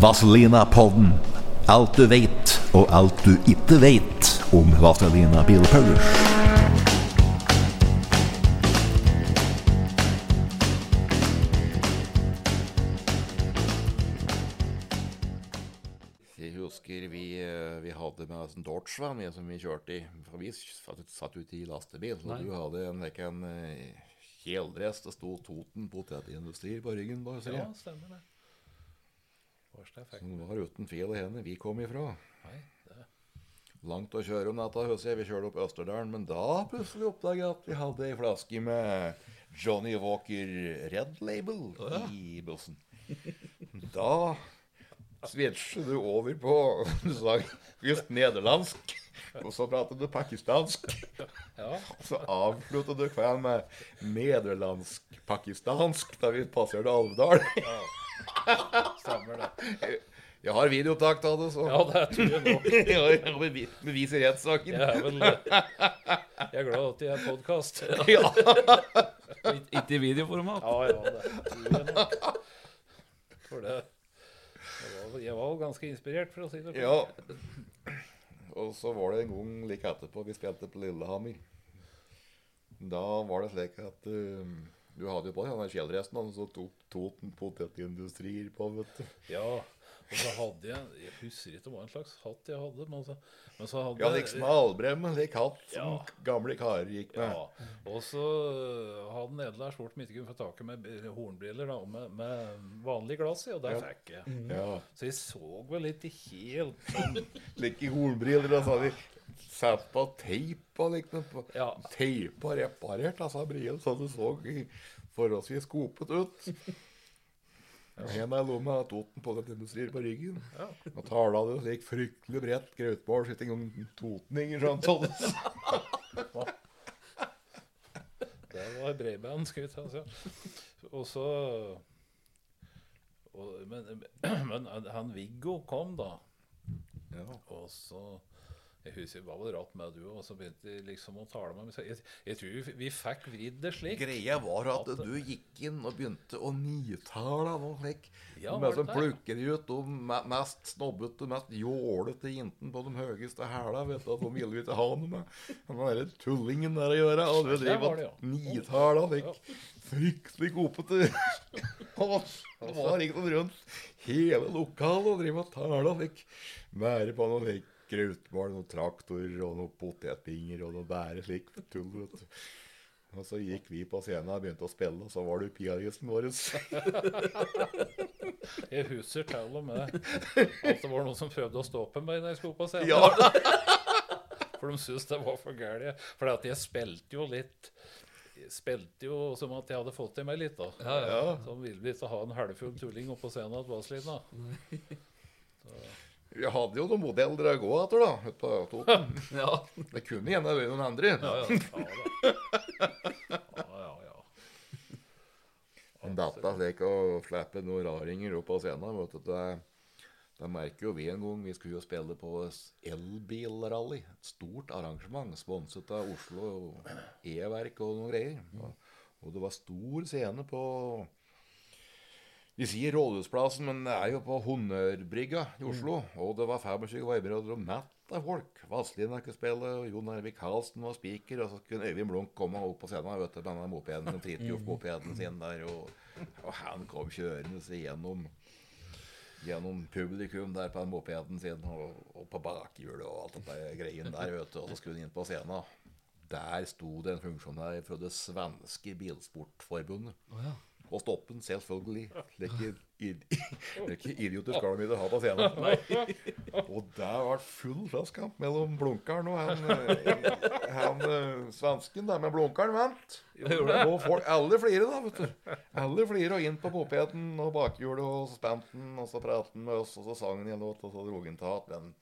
Vazelina-podden. Alt du vet, og alt du ikke vet om Vazelina Bilpullers. Jeg husker vi, eh, vi hadde med oss en Dodge-van vi, som vi kjørte i. For vi satt, ute i lastebil. Så du hadde en, like en eh, kjeledress. Det sto Toten potetindustri på ryggen. Bare, Ja, stemmer det. Hvor skal jeg fikk Som var uten fil i hendene. Vi kom ifra. Nei, det Langt å kjøre om natta, husker jeg. Vi kjørte opp Østerdalen. Men da plutselig oppdaget jeg at vi hadde ei flaske med Johnny Walker Red Label i bussen. Da switcher du over på Du sa just nederlandsk, og så pratet du pakistansk. Ja, Så avsluttet du kvelden med nederlandsk-pakistansk da vi passerte Alvdal. Stemmer det. Jeg har videoopptak av det, så Ja, det tror jeg nå. jeg har bevi- bevis i rettssaken. Jeg er Jeg er glad at det er podkast. Ja. Ikke i videoformat. Ja, ja, det tror jeg nok. For det jeg var, jo ganske inspirert, for å si det sånn. Ja. Og så var det en gang like etterpå vi spilte på Lillehammer. Da var det slik at uh, du hadde jo på deg den kjeledressen, og så tok Toten potetindustrier på, vet du. Ja, og så hadde jeg Jeg husker ikke hva en slags hatt jeg hadde, men så, men så hadde Ja, liksom Albremmen, lik hatt som Ja. gamle karer gikk med. Ja, og så hadde Nederland spurt om ikke kunne få tak i med hornbriller da, med, med vanlig glass i, og det Ja. fikk jeg. Ja. Så jeg så vel ikke helt sånn Like hornbriller, da, sa vi satt på teip og liksom Ja. Teip Teipa reparert altså brien, så det så forholdsvis skopet ut. En av lomma av Toten på den industrier på ryggen. Ja. Og tala det slik fryktelig bredt grautbål sitter en gang totninger sånn sånn. Det var breiband, skal vi ta. Så. Og så og, men, men han Viggo kom, da. Ja. Og så Jeg husker Hva var det rart med du og så begynte de liksom å tale med meg. Jeg, jeg tror vi, vi fikk vridd det slik. Greia var at du gikk inn og begynte å nitale noe slik. Ja, de som plukker ut de mest snobbete, mest jålete jentene på de høyeste hæla. Vet du, at de ville vi ikke ha noe med den derre tullingen der å gjøre. Og du det, og ja. nitala slik. Fryktelig kopete. Det var noe rundt hele lokalet og drive og tala slik. Være på noe slik grautmål, noen traktorer og noen potetbinger og noe bære slik tull. vet du. Og så gikk vi på scenen og begynte å spille, og så var du pianisten vår. Jeg husker til og med at det var noen som prøvde å stoppe meg når jeg skulle på scenen. Ja. For de syntes det var for gærent. For jeg spilte jo litt jeg Spilte jo som at jeg hadde fått i meg litt, da. Ja. Så ville vi ikke ha en halvfull tulling oppå scenen at var sliten, da. Vazelina. Vi hadde jo noen modeller å gå etter, da. Ute på Toten. Ja. Det kunne gjerne vært noen andre. Ja, ja. Ja, ja. Men dette slik å slippe noen raringer opp på scenen, vet du, det, det merker jo vi en gang. Vi skulle jo spille på elbilrally. Et stort arrangement sponset av Oslo E-verk og noen greier. Og, og det var stor scene på De sier Rådhusplassen, men det er jo på Honnørbrygga i Oslo. Og det var 25 veibrødre og mett av folk. Vazelina kunne spille, og Jon Ervik Halsen var spiker. Og så kunne Øyvind Blunk komme opp på scenen vet du, med denne mopeden, den Fridtjof-mopeden sin der. Og, og han kom kjørende gjennom gjennom publikum der på den mopeden sin og, og på bakhjulet og alt dette greien der, vet du. Og så skulle han inn på scenen. Der sto det en funksjonær fra det svenske bilsportforbundet. Og stoppe den, selvfølgelig. Det er ikke, idioter skal de ikke ha på scenen. Og det har vært full slåsskamp mellom Blunkeren og han, eh, han eh, svensken der med Blunkeren vant. Og folk, alle flirer da, vet du. Alle flirer og inn på popeten og bakhjulet og spente han, og så pratet han med oss, og så sang han en låt, og så dro han til men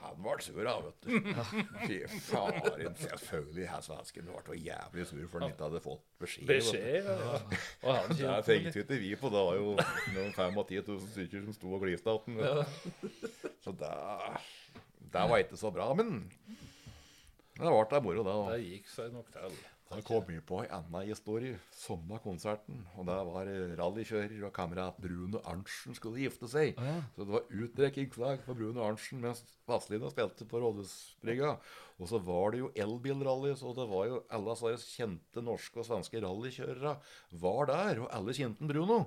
han ble sur, da, vet du. Fy faren. Selvfølgelig, han svensken ble jævlig sur for han ikke hadde fått beskjed. Beskjed, ja. Og han Det tenkte ikke vi på. Det var jo noen 5 10 000 stykker som sto og gliste av den. Så det, det var ikke så bra. Men det ble da moro, det. Det gikk seg nok til. Da kom vi på en annen historie. Samme konserten. Og det var rallykjører og kamerat Bruno Arntzen skulle gifte seg. Så det var utdrekkingslag for Bruno Arntzen mens Vazelina spilte på Rådhusbrygga. Og så var det jo elbilrally, så det var jo alle disse kjente norske og svenske rallykjørere var der. Og alle kjente Bruno.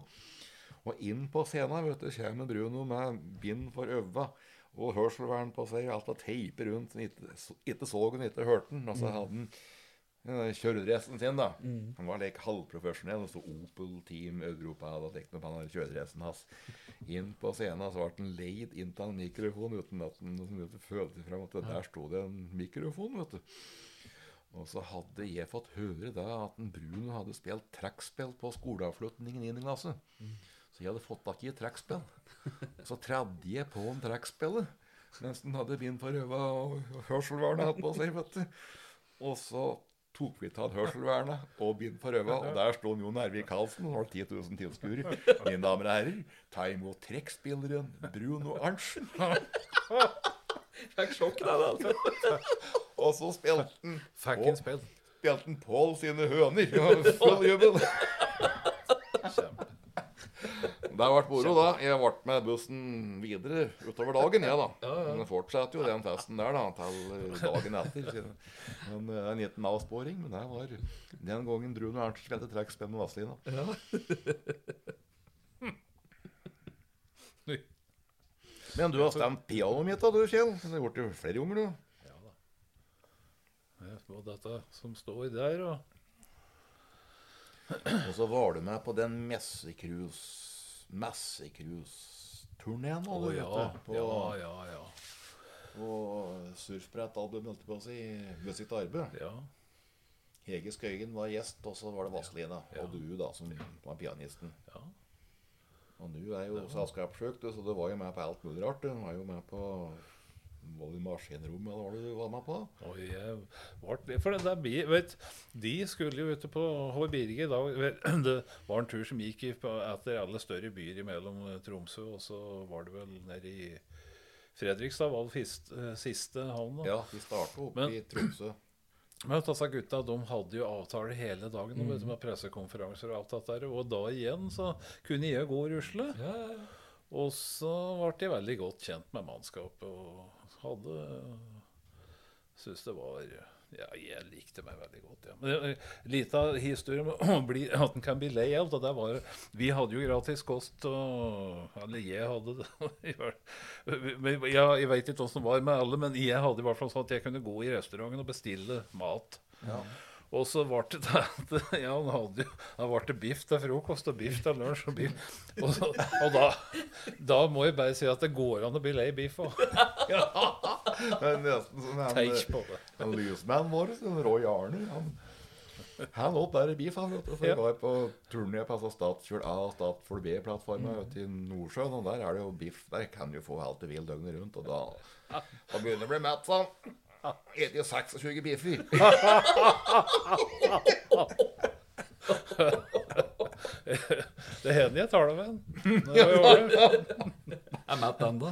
Og inn på scenen vet du, kommer Bruno med bind for øva og hørselvern på seg og alt av teiper rundt. Ikke, ikke så han, ikke hørte han. Og så hadde han kjøredressen sin, da. Han var like halvprofesjonell. Og så Opel Team Europa hadde tenkt på han kjøreracen hans. Inn på scenen så ble han leid inn til en mikrofon uten at han følte fram at der sto det en mikrofon, vet du. Og så hadde jeg fått høre da at en Bruno hadde spilt trekkspill på skoleavslutningen i 9. klasse. Så jeg hadde fått tak i et trekkspill. Så tredde jeg på en trekkspillet mens han hadde bind for øva og hørselvernet hatt på seg, vet du. Og så tok vi av hørselvernet og begynte for Røva. og der sto Jon Ervik Halsen og har 10 000 tilskuere. Mine damer og herrer, ta imot trekkspilleren Bruno Arntzen. Fikk sjokk, da, altså. Og så spilte han Fikk på- en spilte han Pål sine høner. Ja, Full jubel. Det har vært moro, da. Jeg ble med bussen videre utover dagen, jeg, da. Men det fortsatte jo den festen der da, til dagen etter. Men er en liten avsporing. Men det var den gangen Bruno Arntzen spilte trekkspill med Vazelina. Men du har stemt pianoet mitt, da, du, Kjell. Det har blitt flere ganger, du. Ja da. Det er på dette som står der, og Og så var du med på den Messecruise Messecruise-turneen, Oh, ja. På, ja, ja, ja. Og surfbrettalbum, holdt jeg på si, ved sitt arbeid. ja. Hege Skøyen var gjest, og så var det Vazelina. Ja. Og du, da, som var pianisten. ja. Og du er jo selskapssjuk, så du var jo med på alt mulig rart. Du var jo med på Var det maskinrom, eller hva det du var med på? Oi, jeg ble, for det der, vet, De skulle jo ute på Hår Birge i dag. Det var en tur som gikk etter alle større byer imellom eh, Tromsø, og så var det vel nede i Fredrikstad var det eh, siste havn. Ja, de starta oppe Men- i Tromsø. Men disse gutta de hadde jo avtaler hele dagen Mm. med pressekonferanser og alt dette. der, Og da igjen så kunne jeg gå og rusle. Og så ble jeg veldig godt kjent med mannskapet og hadde Syns det var Ja, jeg likte meg veldig godt, ja. Men eh, Lita historie om at en kan bli lei av det. var, Vi hadde jo gratis kost, og Eller jeg hadde det. ja, jeg, veit ikke åssen det var med alle, men jeg hadde i hvert fall sånn at jeg kunne gå i restauranten og bestille mat. Og så ble det at ja, han hadde jo han ble til biff til frokost og biff til lunsj og biff. Og, så, og da, da må jeg bare si at det går an å bli lei biff òg. Det er nesten som det. en lysmannen vår, Roy Arne. Han, han åt bare biff, han. vet du. Så jeg Ja. var på turné på altså Statfjord A og Statfjord B-plattforma mm. i Nordsjøen. Og der er det jo biff. Der kan du få alt du vil døgnet rundt. Og da, da begynner du å bli mett sånn. Spiser jo 26 biffer. Det hender jeg tar det med en. Jeg. Er mett ennå?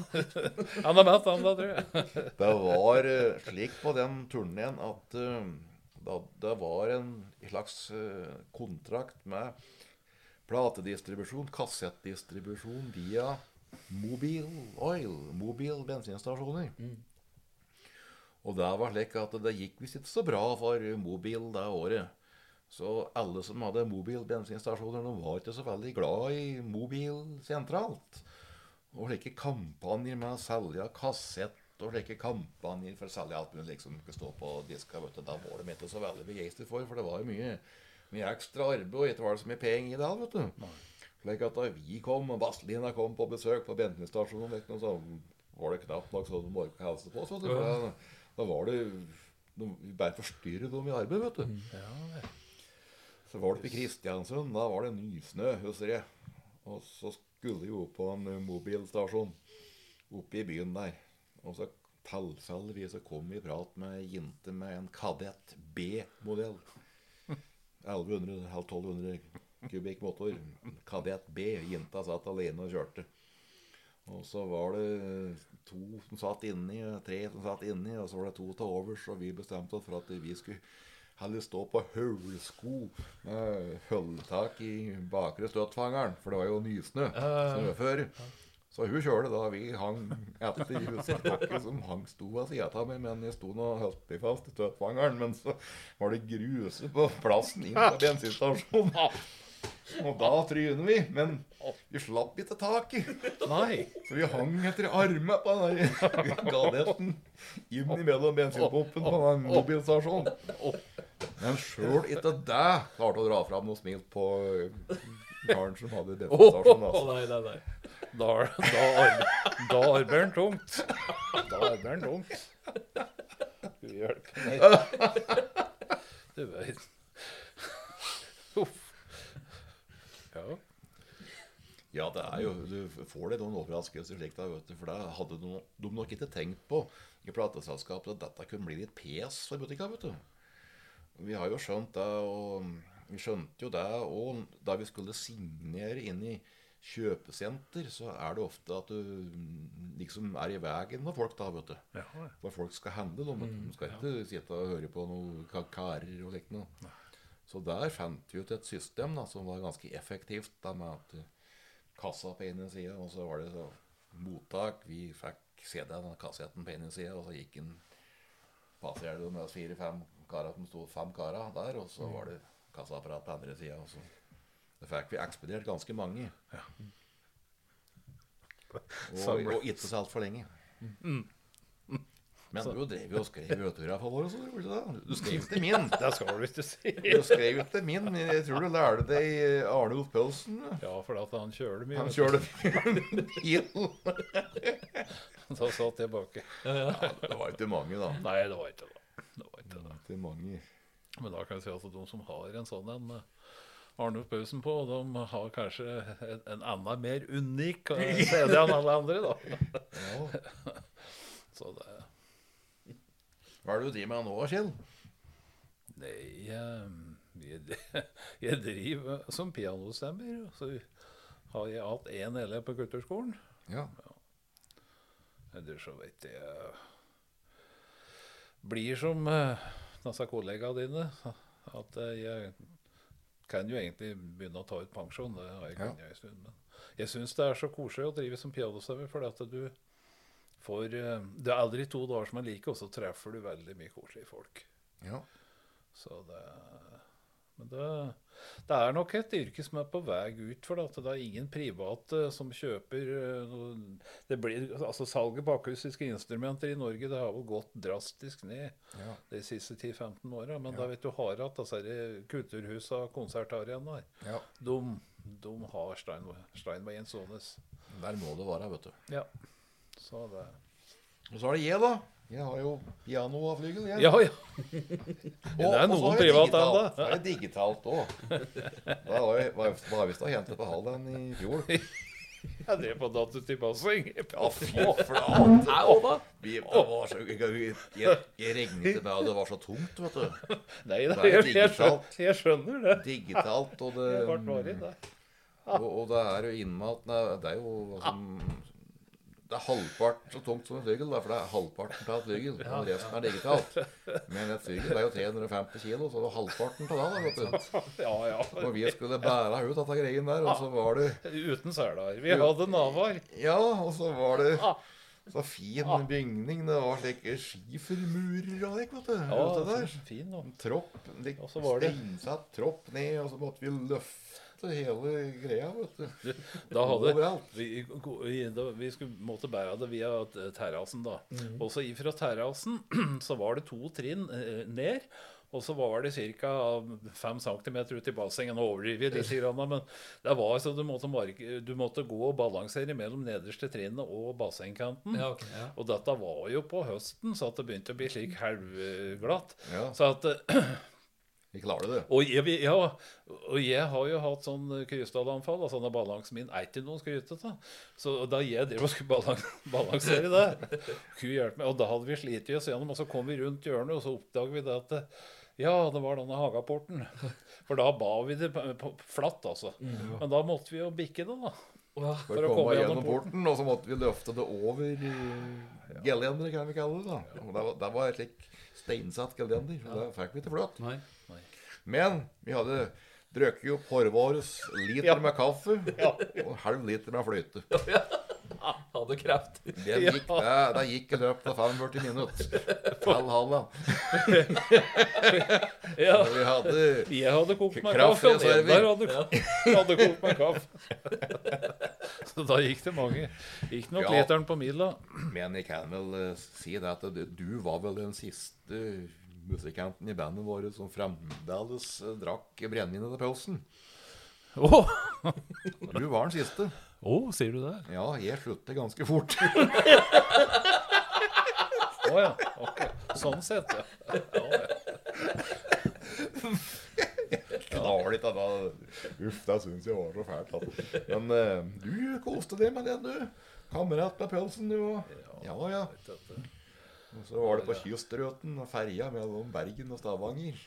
Han er mett, ennå, tror jeg. Det var eh, slik på den turneen at eh, da, det var en slags eh, kontrakt med platedistribusjon, kassettdistribusjon via Mobil Oil, Mobil bensinstasjoner. Og det var slik at det gikk visst ikke så bra for Mobil det året. Så alle som hadde Mobil bensinstasjoner, de var ikke så veldig glad i Mobil sentralt. Og slike kampanjer med å selge kassett og slike kampanjer for å selge alt mulig liksom ikke stå på diska, vet du, da var de ikke så veldig begeistret for, for det var jo mye mye ekstra arbeid, og ikke var det så mye penger i det. vet du. Slik at da vi kom, og Vazelina kom på besøk på bensinstasjonen, så var det knapt nok så de orka å hilse på oss. Da, var det de, bare forstyrret dem i arbeid, vet du. Ja, Så var det på Kristiansund. Da var det nysnø, husker jeg. Og så skulle vi opp på en eh, mobilstasjon oppe i byen der. Og så tilfeldigvis så kom vi i prat med ei jente med en Kadett B-modell. 1100, 1200 kubikk motor. Kadett B. Jenta satt alene og kjørte. Og så var det to som satt inni, tre som satt inni, og så var det to til overs. Og vi bestemte oss for at vi skulle heller stå på høvelsko med hulltak i bakre støtfangeren, for det var jo nysnø. Snøføre. Så hun kjørte da vi hang etter i som hang sto av sida av meg, men jeg sto nå meg fast i støtfangeren. Men så var det gruse på plassen inn til bensinstasjonen. Og da tryner vi, men vi slapp ikke taket. Nei. Så vi hang etter armene på den gadetten inn mellom bensinpumpen på den mobilstasjonen. Men sjøl ikke det klarte å dra fram noe smil på karen som hadde bensinstasjon. Altså. nei, nei, nei. Da, da, arbe- da arbeider han tungt. Da arbeider han tungt. Gud hjelpe meg. Du veit. Uff. Ja. Ja, det er jo, du får det noen overraskelser slik da, vet du, for det hadde de, de nok ikke tenkt på i plateselskapet at dette kunne bli litt pes for butikka, vet du. Vi har jo skjønt det, og vi skjønte jo det, og da vi skulle signere inn i kjøpesenter, så er det ofte at du mm, liksom er i veien med folk da, vet du. Ja, ja. For folk skal handle, da. Men du. de skal ikke sitte og høre på noe kakarer og likt noe. Så der fant vi ut et system da, som var ganske effektivt, da, med at uh, kassa på ene sida, og så var det så mottak. Vi fikk CD-en og kassetten på ene sida, og så gikk en passerte med fire-fem karer som sto fem karer der, og så var det kassaapparat på andre sida. Det fikk vi ekspedert ganske mange. Og, og ikke så altfor lenge. Men du drev jo og skrev autografer våre, så gjorde du det? Du skrev til min. Det skal du ikke si. Du skrev til min. Jeg tror du lærte deg Arne Oppølsen. Ja, for at han kjører mye. Han kjører kjørte bil. Da satt jeg baki. Det var ikke mange, da. Nei, det var ikke det. Det var ikke det. Ikke mange. Men da kan jeg si at de som har en sånn en med Arne Pausen på, de har kanskje en, en annen mer unik eh, CD enn alle andre, da. Ja. Så det Hva er det du driver med nå, Kjell? Nei, eh, jeg, jeg driver som pianostemmer. Så har jeg hatt én elev på kulturskolen. Ja. Eller så vet jeg Blir som eh, disse kollegaene dine. At eh, jeg kan jo egentlig begynne å ta ut pensjon. Det har jeg Ja. en stund. Men jeg syns det er så koselig å drive som pianostemmer, fordi at du får eh, Det er aldri to dager som er like, og så treffer du veldig mye koselige folk. ja. Så det Men det, det er nok et yrke som er på vei ut, for at det er ingen private som kjøper eh, det blir, altså Salget på akustiske instrumenter i Norge det har vel gått drastisk ned ja. de siste 10-15 åra. Men da vet du har hatt her kulturhusa og konsertarenaer, ja. de, de har Steinway, Steinway Sones. Der må det være, vet du. Ja. Så det Og så er det jeg, da. Jeg har jo piano og flygel. Jeg. Ja, ja. Og- det er noen privat digitalt. ennå. Så er det digitalt òg. Da var jeg- var var jeg visst hentet på Halden i fjor. Jeg drev på datatilpassing. Ja, fy flate. Og? Vi, var så, jeg, jeg, jeg regnet med at det var så tungt, vet du. Nei, da, Det er jeg, digitalt. skjønner, jeg skjønner det. Digitalt, og det, og, og det er jo innmat Det er jo altså, Det er halvparten så tungt som en flygel, for det er halvparten av et flygel. Ja. resten er digitalt. Men et flygel er jo 350 kilo, så det var halvparten av det. da, vet du. Ja, ja. Og vi skulle bære ut dette greien der, og så var det Uten seler. Vi hadde navar. Ja, og så var det så fin bygning. Det var slike skifermurer og det, vet du. Ja, det der. fin da. Tropp, lik, Og så var det- steinsatt tropp ned, og så måtte vi løfte hele greia, vet du. Da hadde vi, vi, da, vi skulle måtte bære det via terrassen, da. Mm. Også ifra terrassen så var det to trinn eh, ned. Og så var det ca. 5 cm ut i bassenget. Nå overdriver jeg litt, men det var så du måtte, marke, du måtte gå og balansere mellom nederste trinnet og bassengkanten. Ja, okay, ja. Og dette var jo på høsten, så det begynte å bli slik halvglatt. Ja. Så at eh, Vi klarer det. og jeg, ja, og jeg har jo hatt sånn krystallanfall, og når balansen min er ikke noe skrytete. Så da jeg drev og skulle balans, balansere det Gud hjelpe meg, og da hadde vi slitt oss gjennom, og så kom vi rundt hjørnet, og så oppdaget vi det at det- ja, det var denne Hagaporten. For da ba vi det flatt, altså. Men da måtte vi jo bikke det, da. For, For å komme komme gjennom gjennom porten, og så måtte vi løfte det over ja. gelender, kan vi kalle det. da. Og det var, det var et slik steinsatt gelender. og Det fikk vi til fløt. Nei. Men vi hadde drukket opp vårt liter med kaffe og en halv liter med fløyte. Hadde kreft. Det gikk, det, det gikk i løpet av 45 minutter. Til Halla. Ja. Og Vi hadde Jeg hadde kokt meg kaffe, reserver. hadde, hadde kokt meg kaffe. Så da gikk det mange. Gikk nok Ja. literen på mila. Men jeg kan vel eh, si det at du, du var vel den siste musikanten i bandet vårt som fremdeles eh, drakk brennevin etter pausen. Oh. Du var den siste. Å, sier du det? Ja, jeg slutter ganske fort. Å ja. ok. Sånn sett, ja. ja, litt av. Uff, det syns jeg var så fælt. Da. Men eh, du koste deg med det, du. Kamerat med pølsen, du òg. Ja ja. Så var det på kystruten og ferja mellom Bergen og Stavanger.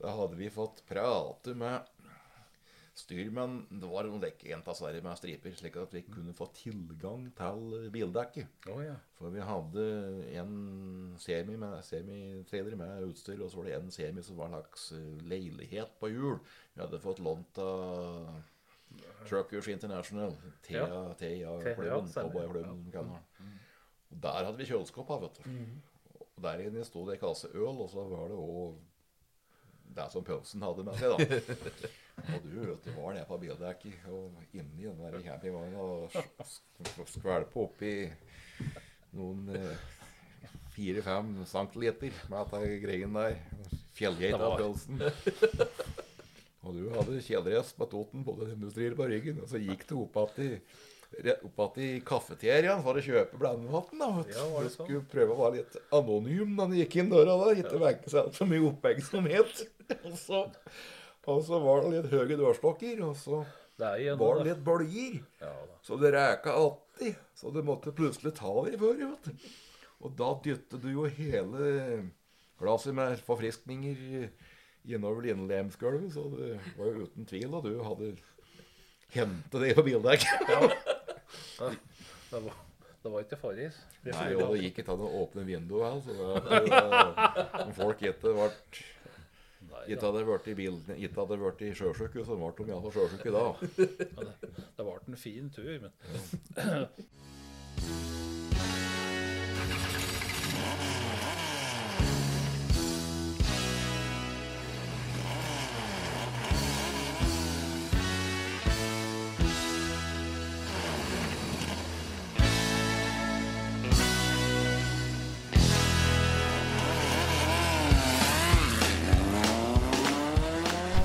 Da hadde vi fått prate med styrmenn. Det var noen dekkjenter en med striper, slik at vi kunne få tilgang til bildekket. Oh, ja. For vi hadde en semi med semitrailer med utstyr, og så var det en semi som var en slags eh, leilighet på hjul. Vi hadde fått lånt av Truckers International, Ja. TIA-klubben, ja, Cowboyklubben. Og der hadde vi kjøleskap vet du. Og der inne sto det en kasse øl, og så var det òg det som pølsen hadde med seg, da. Og du vet, du var nede på bildekket og inni den der campingvogna og sk- skvelpa oppi noen eh, fire-fem centiliter med dette greien der. Fjellgeitapølsen. Og du hadde kjeledress på Toten, både industrier på ryggen, og så gikk du opp igjen opp igjen i kafeteriaen for å kjøpe blandevann. Ja, var det sånn? skulle prøve å være litt anonym da du gikk inn døra der. Ikke vekke seg altfor mye oppmerksomhet. Og så, og så var det litt høye dørstokker, og så igjen var det. det litt bølger. Ja. Så det reka alltid. Så du måtte plutselig ta deg før, vet. Og da dyttet du jo hele glasset med forfriskninger innover linlemsgulvet, så det var jo uten tvil at du hadde hentet det på bildekket. Det var, det var ikke Farris. Nei, og det gikk ikke an å åpne vinduet Altså. så det, det, om folk ikke ble ikke hadde vært i bilen, ikke hadde vært i sjøsjuke, så ble de iallfall sjøsjuke da. Det ble en fin tur, men